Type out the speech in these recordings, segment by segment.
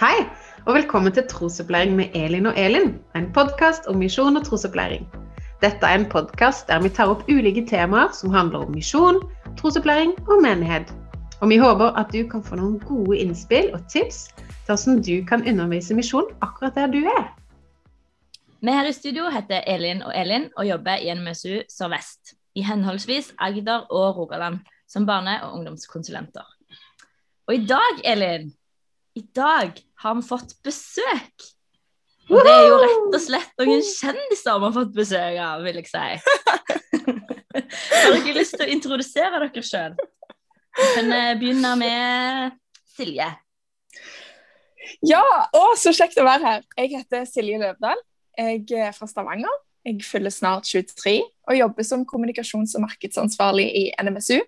Hei, og velkommen til Trosopplæring med Elin og Elin, en podkast om misjon og trosopplæring. Dette er en podkast der vi tar opp ulike temaer som handler om misjon, trosopplæring og menighet. Og vi håper at du kan få noen gode innspill og tips til hvordan du kan undervise misjon akkurat der du er. Vi her i studio heter Elin og Elin og jobber i NMSU Sør-Vest, i henholdsvis Agder og Rogaland, som barne- og ungdomskonsulenter. Og i dag, Elin, i dag har vi fått besøk. Og det er jo rett og slett noen kjendiser vi har fått besøk av, vil jeg si. har dere lyst til å introdusere dere sjøl? Vi kan eh, begynne med Silje. Ja, å, så kjekt å være her. Jeg heter Silje Løvdahl. Jeg er fra Stavanger. Jeg fyller snart 23 og jobber som kommunikasjons- og markedsansvarlig i NMSU.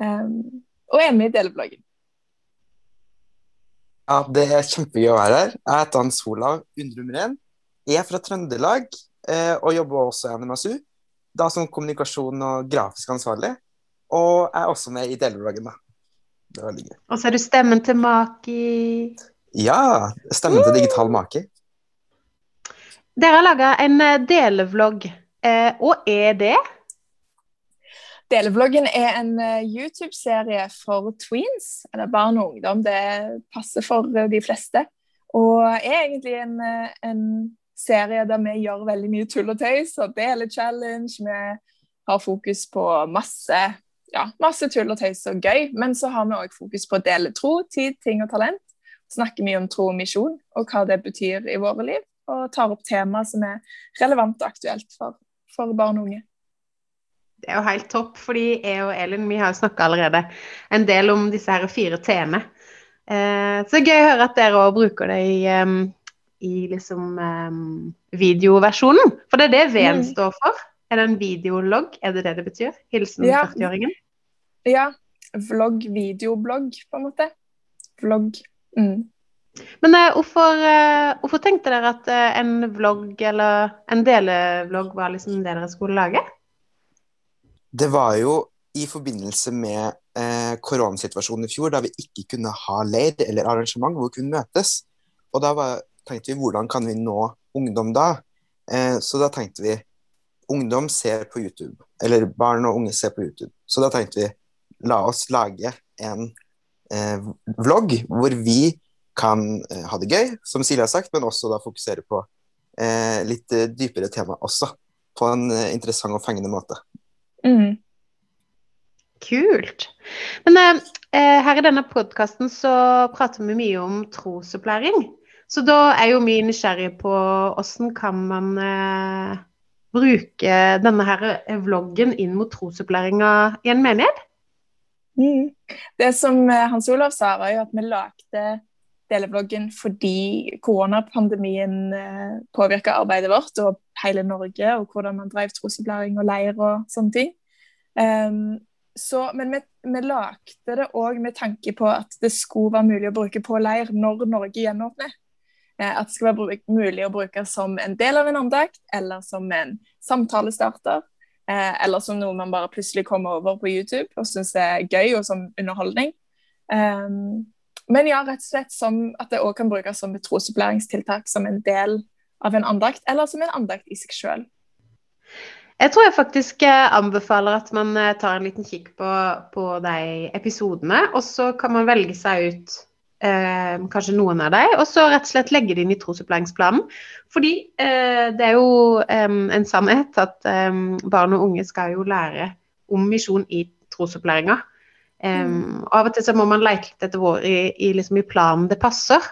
Um, og er med i delebloggen. Ja, Det er kjempegøy å være her. Jeg heter Hans Olav Undrumren. Jeg er fra Trøndelag eh, og jobber også i NMSU. Da som kommunikasjon og grafisk ansvarlig. Og jeg er også med i delbloggen. da. Det er veldig gøy. Og så er du stemmen til Maki. Ja, stemmen til Digital Maki. Dere har laga en delvlogg. delevlogg. Eh, og er det? Delevloggen er en uh, YouTube-serie for tweens, eller barn og ungdom. Det passer for uh, de fleste. Og er egentlig en, uh, en, serie der vi gjør veldig mye tull og tøys og deler challenge. Vi har fokus på masse, ja, masse tull og tøys og gøy, men så har vi òg fokus på å dele tro, tid, ting og talent. Snakker mye om tro og misjon og hva det betyr i våre liv. Og tar opp tema som er relevant og aktuelt for, for barn og unge. Det er jo helt topp, fordi jeg og Elin vi har snakka allerede en del om disse her fire t-ene. Eh, så gøy å høre at dere òg bruker det i, um, i liksom um, videoversjonen. For det er det V-en mm. står for. Er det en videologg? Er det det det betyr? Hilsen ja. 40-åringen? Ja. Vlogg, videoblogg, på en måte. Vlogg. Mm. Men uh, hvorfor, uh, hvorfor, tenkte dere at uh, en vlogg eller en delevlogg var liksom det dere skulle lage? Det var jo i forbindelse med eh, koronasituasjonen i fjor, da vi ikke kunne ha leir eller arrangement hvor vi kunne møtes. Og da var, tenkte vi hvordan kan vi nå ungdom da? Eh, så da tenkte vi ungdom ser på YouTube, eller barn og unge ser på YouTube. Så da tenkte vi la oss lage en eh, vlogg hvor vi kan eh, ha det gøy, som Silje har sagt, men også da fokusere på eh, litt eh, dypere tema også. På en interessant og fengende måte. Mm. Kult. Men eh, eh, her i denne podkasten så prater vi mye om trosopplæring. Så da er jo vi nysgjerrig på hvordan kan man eh, bruke denne her vloggen inn mot trosopplæringa i en menighet? Mm. Det som eh, Hans Olav sa, var jo at vi lagde delevloggen fordi koronapandemien eh, påvirka arbeidet vårt og hele Norge, og hvordan man drev trosopplæring og leir og sånne ting. Um, så, men vi, vi lagde det òg med tanke på at det skulle være mulig å bruke på leir når Norge gjenåpner. Eh, at det skal være mulig å bruke som en del av en andakt, eller som en samtalestarter. Eh, eller som noe man bare plutselig kommer over på YouTube og syns er gøy, og som underholdning. Um, men ja, rett og slett som at det òg kan brukes som et trosopplæringstiltak som en del av en andakt, eller som en andakt i seg sjøl. Jeg tror jeg faktisk eh, anbefaler at man eh, tar en liten kikk på, på de episodene, og så kan man velge seg ut eh, kanskje noen av dem, og så rett og slett legge det inn i trosopplæringsplanen. Fordi eh, det er jo eh, en sannhet at barn og unge skal jo lære om misjon i trosopplæringa. Um, og Av og til så må man lete litt etter hvor i, i, liksom i planen det passer.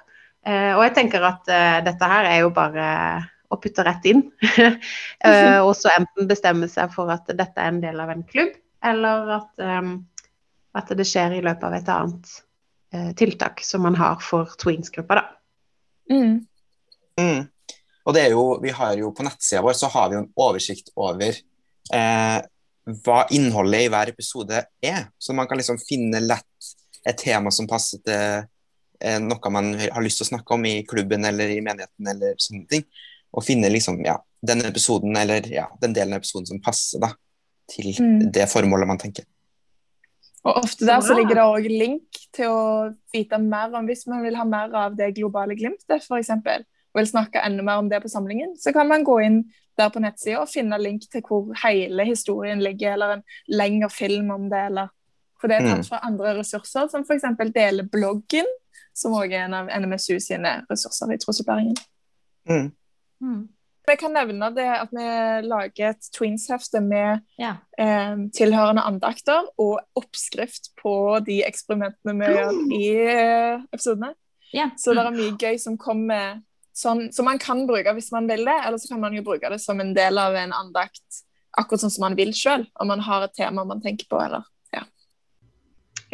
Uh, og jeg tenker at uh, dette her er jo bare å putte rett inn. uh, og så enten bestemme seg for at dette er en del av en klubb, eller at, um, at det skjer i løpet av et annet tiltak som man har for tweens-gruppa, da. Mm. Mm. Og det er jo, vi har jo På nettsida vår så har vi jo en oversikt over eh, hva innholdet i hver episode er. Så man kan liksom finne lett et tema som passer til eh, noe man har lyst til å snakke om i klubben eller i menigheten eller sånne ting. Og finne liksom, ja, den episoden eller ja, den delen av episoden som passer da, til mm. det formålet man tenker. Og ofte der så ligger det òg link til å vite mer om hvis man vil ha mer av det globale glimtet, f.eks. Og vil snakke enda mer om det på samlingen, så kan man gå inn der på nettsida og finne link til hvor hele historien ligger, eller en lengre film om det, eller For det er tatt Mm. fra andre ressurser, som f.eks. Delebloggen, som òg er en av NMSU sine ressurser i trosopplæringen. Mm. Mm. Vi kan nevne det at vi lager et twins-hefte med Ja. eh, tilhørende andakter og oppskrift på de eksperimentene vi gjør i eh, episodene. ja. Så det er mye gøy som kommer sånn, som man kan bruke hvis man vil det, eller så kan man jo bruke det som en del av en andakt, akkurat sånn som man vil sjøl, om man har et tema man tenker på, eller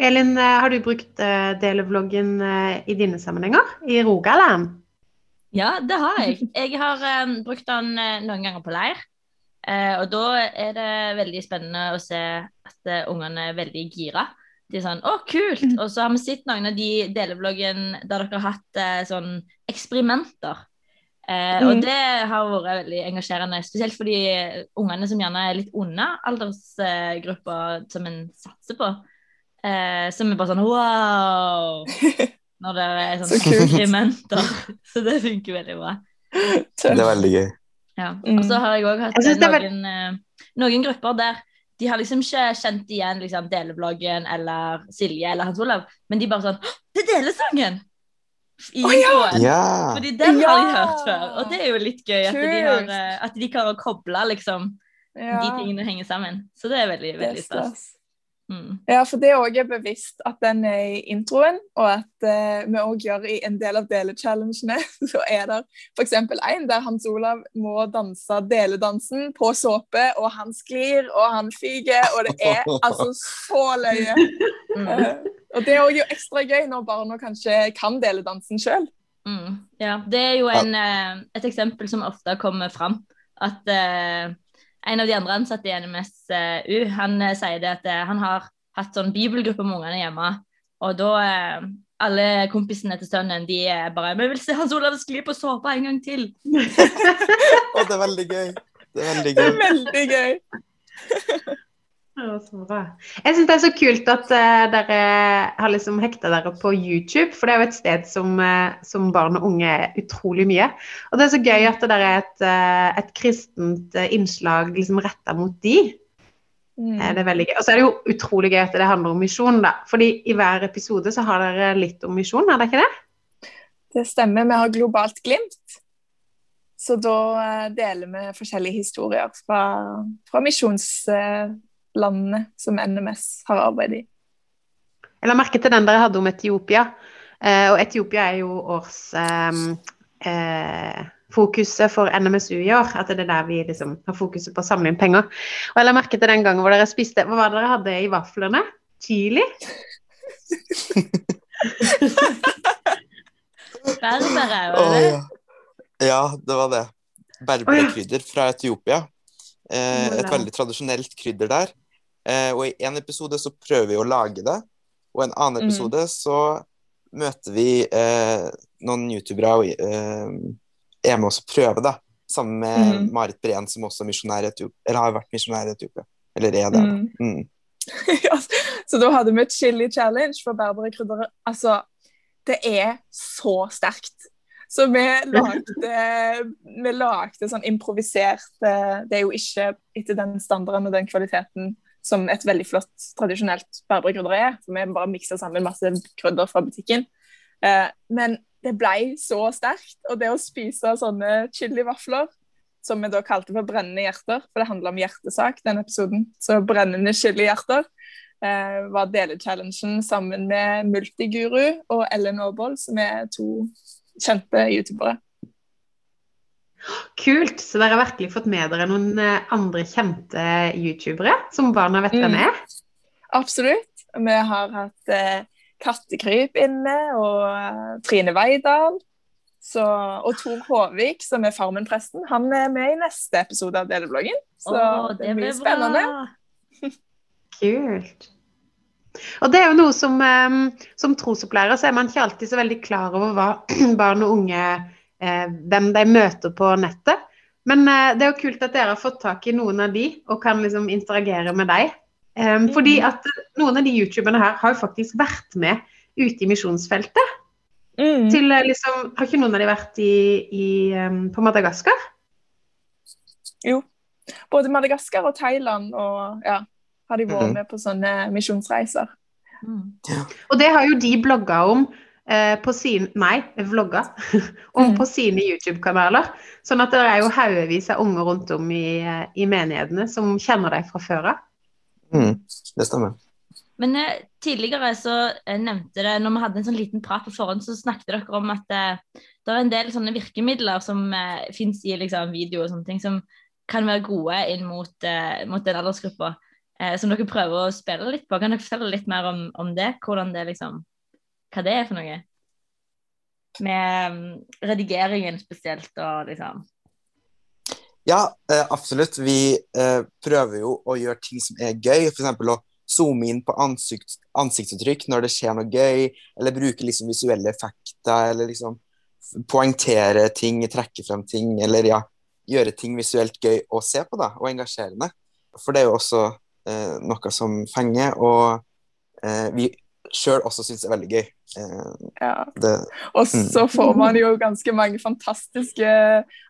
Elin, eh, har du brukt eh, delevloggen eh, i dine sammenhenger? I Rogaland? Ja, det har jeg. Jeg har um, brukt den noen ganger på leir. Eh, og da er det veldig spennende å se at ungene er veldig gira. De er sånn 'Å, kult!' Og så har vi sett noen av de delevloggen der dere har hatt eh, sånn eksperimenter. Eh, Og Mm. det har vært veldig engasjerende, spesielt for de ungene som gjerne er litt unna aldersgruppa som en satser på. Eh, som er bare sånn wow! Når det er Så sånn kult. eksperimenter. Så det funker veldig bra. Det er veldig gøy. Ja. Mm. Og så har jeg òg hatt Jeg noen, veldig... noen grupper der de har liksom ikke kjent igjen liksom, Delebloggen eller Silje eller Hans Olav, men de bare sånn Det er delesangen! I oh, ja! Ja. Fordi den har de hørt før, og det er jo litt gøy at de, har, eh, at de klarer å koble liksom, Ja, de tingene henger sammen. Så det er veldig, veldig stas. Mm. Ja, for det òg er bevisst at den er i introen, og at eh, vi òg gjør i en del av delechallengene, så er det f.eks. en der Hans Olav må danse deledansen på såpe, og han sklir, og han fyker, og det er altså så løye. Mm. Uh, og det er òg jo ekstra gøy når barna kanskje kan deledansen sjøl. Mm. Ja, det er jo en, eh, et eksempel som ofte kommer fram. At eh, en av de andre ansatte i NMSU han eh, sier det at eh, han har hatt sånn bibelgruppe med ungene hjemme. Og da eh, alle kompisene til sønnen de er bare 'Vi vil se Hans Olav skli på såpa en gang til'. og det er veldig gøy. Det er veldig Det er veldig gøy. Ja, så bra. Jeg syns det er så kult at uh, dere har liksom hekta dere på YouTube, for det er jo et sted som, uh, som barn og unge er utrolig mye. Og det er så gøy at det der er et, uh, et kristent innslag liksom retta mot de. Mm. Det er veldig gøy. Og så er det jo utrolig gøy at det handler om misjon, da. Fordi i hver episode så har dere litt om misjon, er det ikke det? Det stemmer. Vi har globalt glimt. Så da deler vi forskjellige historier fra, fra misjonslandene som NMS har arbeid i. Jeg la merke til den dere hadde om Etiopia. Eh, og Etiopia er jo års eh, eh, fokuset for NMSU i år. At det er der vi liksom har fokuset på å samle inn penger. Og jeg la merke til den gangen hvor dere spiste Hva var det dere hadde i vaflene? Chili? Berbere, var det? ja. ja, det var det. Berberkrydder fra Etiopia. Eh, et veldig tradisjonelt krydder der. Eh, og i en episode så prøver vi å lage det, og i en annen Mm. episode så møter vi eh, noen youtubere og er med oss og prøver det. Sammen med Mm. Marit Breen, som også er misjonær i Etiopia. Eller har vært misjonær i Etiopia. Eller er det. Mm. Mm. ja, så da hadde vi et chili challenge for berberekryddere. Altså, det er så sterkt. Så vi lagde, vi lagde sånn improvisert Det er jo ikke etter den standarden og den kvaliteten som et veldig flott tradisjonelt berberekrydder er. For vi bare miksa sammen masse krydder fra butikken. Eh, men det ble så sterkt. Og det å spise sånne chilivafler som vi da kalte for brennende hjerter, for det handler om hjertesak, den episoden. Så brennende chilihjerter eh, var delechallengen sammen med Multiguru og Ellen Aabold, som er to kjente youtubere. Kult. Så dere har virkelig fått med dere noen eh, andre kjente youtubere som barna vet hvem Mm. er? Absolutt. Vi har hatt eh, Kattekryp inne, og eh, Trine Veidal. Så, og Tor Håvik, som er Farmen-presten, han er med i neste episode av Delebloggen. Så Åh, det, blir blir spennende. Kult. Og det er jo noe som, som trosopplærer så er man ikke alltid så veldig klar over hva barn og unge eh, Hvem de møter på nettet. Men eh, det er jo kult at dere har fått tak i noen av de og kan liksom interagere med dem Um, fordi at noen av de youtuberne her har jo faktisk vært med ute i misjonsfeltet. Mm. Til eh, liksom Har ikke noen av de vært i, i, på Madagaskar? Jo. Både Madagaskar og Thailand og ja, har de vært Mhm. med på sånne misjonsreiser. Mm. Og det har jo de blogga om eh, på sine Nei, vlogga om Mm. på sine YouTube-kanaler. Sånn at det er jo haugevis av unger rundt om i, eh, i menighetene som kjenner deg fra før av. Mm, det stemmer. Men eh, tidligere så eh, nevnte det, når vi hadde en sånn liten prat på forhånd, så snakket dere om at eh, det er en del sånne virkemidler som eh, fins i liksom, video og sånne ting, som kan være gode inn mot, eh, mot den aldersgruppa. Eh, som dere prøver å spille litt på. Kan dere fortelle litt mer om, om det? Hvordan det liksom Hva det er for noe? Med um, redigeringen spesielt og liksom Ja, eh, absolutt. Vi eh, prøver jo å gjøre ting som er gøy. F.eks. å zoome inn på ansikt, ansiktsuttrykk når det skjer noe gøy, eller bruke liksom visuelle effekter, eller liksom poengtere ting, trekke frem ting, eller ja, gjøre ting visuelt gøy å se på, da, og engasjerende. For det er jo også noe som fenger, og eh, vi sjøl også syns er veldig gøy. Eh, Ja. det, Og så får man jo ganske mange fantastiske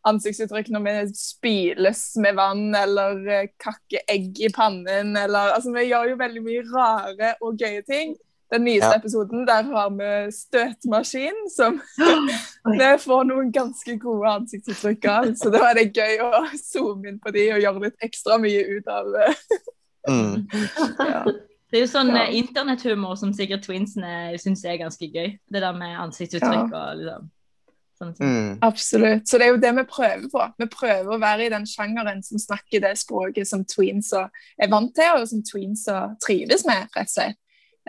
ansiktsuttrykk når vi spyles med vann eller eh, kakker egg i pannen eller Altså, vi gjør jo veldig mye rare og gøye ting. Den nyeste Ja. episoden, der har vi støtmaskin, som vi får noen ganske gode ansiktsuttrykk av. Så da er det gøy å zoome inn på de og gjøre litt ekstra mye ut av. mm, Ja. Det er jo sånn Ja. internethumor som sikkert twinsene syns er ganske gøy. Det der med ansiktsuttrykk og liksom sånne ting. mm, Absolutt. Så det er jo det vi prøver på. Vi prøver å være i den sjangeren som snakker det språket som tweens er vant til, og som tweens trives med, rett og slett.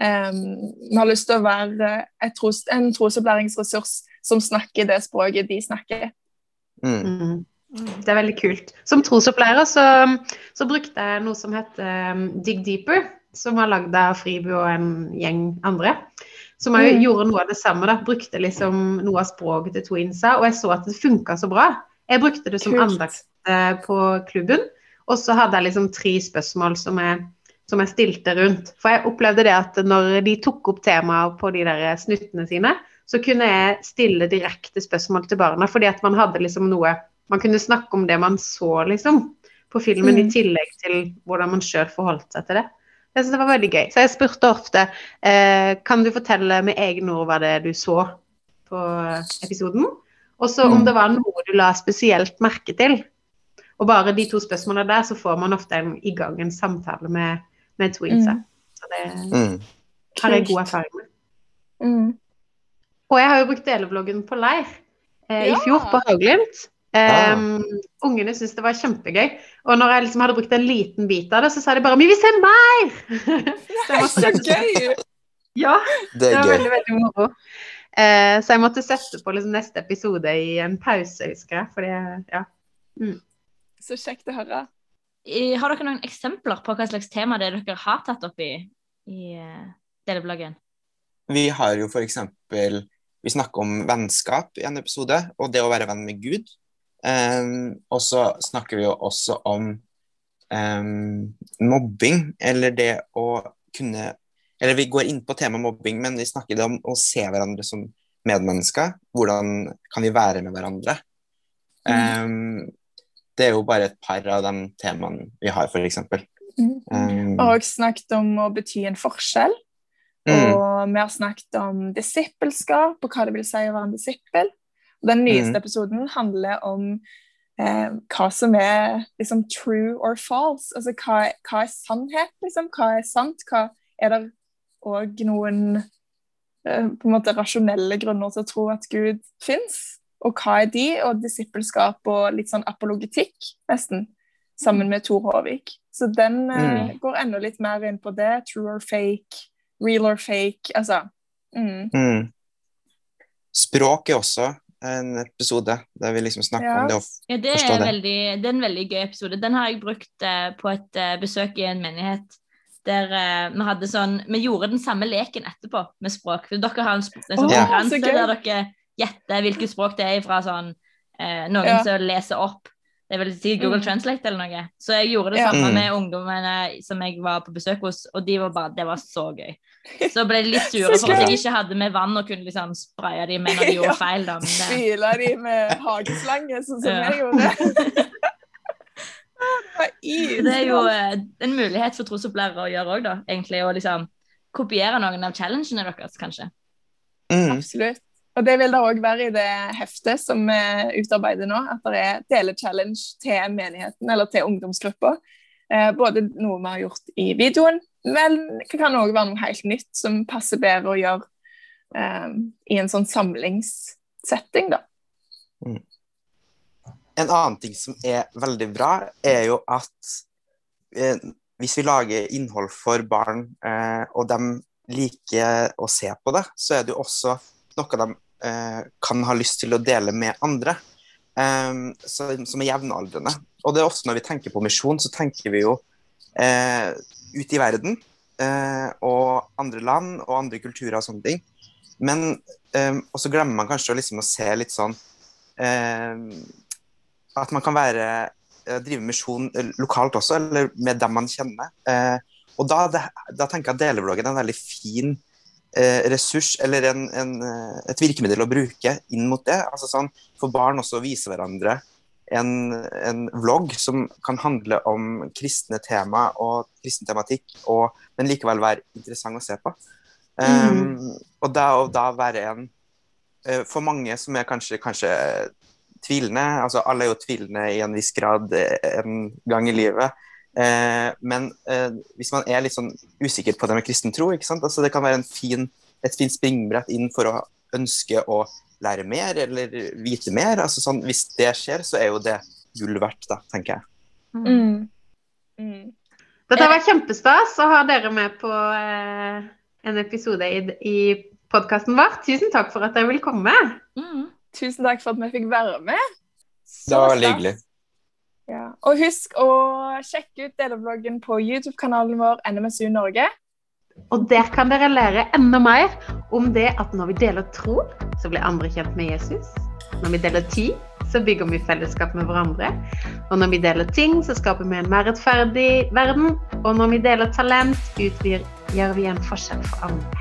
Um, vi har lyst til å være et tros, en trosopplæringsressurs som snakker det språket de snakker. mm. Det er veldig kult. Som trosopplærer så, så brukte jeg noe som heter um, Dig Deeper, som var lagd av Fribu og en gjeng andre. Som Mm. gjorde noe av det samme. da, Brukte liksom noe av språket til twinsa, og jeg så at det funka så bra. Jeg brukte det som Kult. andakt uh, på klubben, og så hadde jeg liksom tre spørsmål som jeg, som jeg stilte rundt. For jeg opplevde det at når de tok opp temaer på de der snuttene sine, så kunne jeg stille direkte spørsmål til barna, fordi at man hadde liksom noe Man kunne snakke om det man så, liksom, på filmen, Mm. i tillegg til hvordan man sjøl forholdt seg til det. Jeg synes det var veldig gøy. Så jeg spurte ofte eh, kan du fortelle med egne ord hva det er du så på episoden. Og så om Mm. det var noe du la spesielt merke til. Og bare de to spørsmålene der, så får man ofte en, i gang en samtale med, med tweensa. Mm. Så det Mm. har jeg god erfaring med. Mm. Og jeg har jo brukt delevloggen på leir eh, Ja. i fjor på Hauglimt. Um, ungene syntes det var kjempegøy. Og når jeg liksom hadde brukt en liten bit av det, så sa de bare 'Vi vil se mer!' det er Så gøy! Ja, Det det var gøy. veldig, veldig moro. Uh, så jeg måtte sette på liksom neste episode i en pause, husker jeg. Fordi, ja. Så kjekt å høre. I- Har dere noen eksempler på hva slags tema det er dere har tatt opp i, i eh, delebloggen? Vi har jo for eksempel Vi snakker om vennskap i en episode, og det å være venn med Gud. Ehm, og så snakker vi jo også om um, mobbing, eller det å kunne Eller vi går inn på temaet mobbing, men vi snakker om å se hverandre som medmennesker. Hvordan kan vi være med hverandre? Ehm, det er jo bare et par av de temaene vi har, eksempel. Mm. Og snakket om å bety en forskjell. mm, Og vi har snakket om disippelskap og hva det vil si å være en disippel. Den nyeste Mm. episoden handler om eh, hva som er liksom true or false. Altså hva, hva er sannhet, liksom? Hva er sant? Hva er det òg noen eh, på en måte rasjonelle grunner til å tro at Gud fins? Og hva er de? Og disippelskap og litt sånn apologetikk, nesten. Sammen med Tor Håvik. Så den eh, går enda litt mer inn på det. True or fake, real or fake. Altså. Mm. Mm. Språk er også en episode der vi liksom snakker Ja. om det. å f- Ja, det er, det. veldig, det er en veldig gøy episode. Den har jeg brukt eh, på et eh, besøk i en menighet. Der eh, vi hadde sånn Vi gjorde den samme leken etterpå med språk. For dere har en, sp- en sånn konkurranse så der dere gjetter hvilket språk det er fra sånn eh, noen Ja. som leser opp Det er vel sikkert Google Mm. Translate eller noe. Så jeg gjorde det Ja. samme Mm. med ungdommene som jeg var på besøk hos, og de var bare Det var så gøy. Så ble de litt sure for at jeg ikke hadde med vann og kunne liksom spraye dem med når de Ja. gjorde feil. da. Men Spyle de med hageslange, sånn som Ja. jeg gjorde. Det det er jo eh, en mulighet for trosopplærere å gjøre òg, da. Egentlig å liksom kopiere noen av challengene deres, kanskje. Mm. Absolutt. Og det vil det òg være i det heftet som vi utarbeider nå. At det er delechallenge til menigheten eller til ungdomsgruppa. Eh, både noe vi har gjort i videoen, men det kan òg være noe helt nytt som passer bedre å gjøre um, i en sånn samlingssetting, da. En annen ting som er veldig bra, er jo at eh, hvis vi lager innhold for barn, eh, og de liker å se på det, så er det jo også noe de eh, kan ha lyst til å dele med andre, eh, som, som er jevnaldrende. Og det er ofte når vi tenker på misjon, så tenker vi jo eh, ut i verden, eh, og andre land og andre kulturer og sånne ting. Men eh, også glemmer man kanskje liksom å se litt sånn eh, at man kan være, drive misjon lokalt også, eller med dem man kjenner. Og da, da tenker jeg at delevloggen er en veldig fin ressurs, eller en, en, eh, et virkemiddel å bruke inn mot det. Altså sånn, for barn også å vise hverandre en, en vlogg som kan handle om kristne tema og kristen tematikk, og, men likevel være interessant å se på. Um, og da å da være en eh, For mange som er kanskje, kanskje tvilende, altså alle er jo tvilende i en viss grad eh, en gang i livet. Eh, men eh, hvis man er litt sånn usikker på det med kristen tro. Altså, det kan være en fin, et fint springbrett inn for å ønske å lære mer eller vite mer. Altså, sånn, hvis det skjer, så er jo det gull verdt, da, tenker jeg. Mm. Mm. Dette var kjempestas å ha dere med på eh, en episode i, i podkasten vår. Tusen takk for at dere vil komme. Mm. Tusen takk for at vi fikk være med. Det var veldig stas. hyggelig. Ja. Og husk å sjekke ut delerbloggen på YouTube-kanalen vår NMSU Norge. Og der kan dere lære enda mer om det at når vi deler tro, så blir andre kjent med Jesus. Når vi deler tid, så bygger vi fellesskap med hverandre. Og når vi deler ting, så skaper vi en mer rettferdig verden. Og når vi deler talent, utgjør vi en forskjell for andre.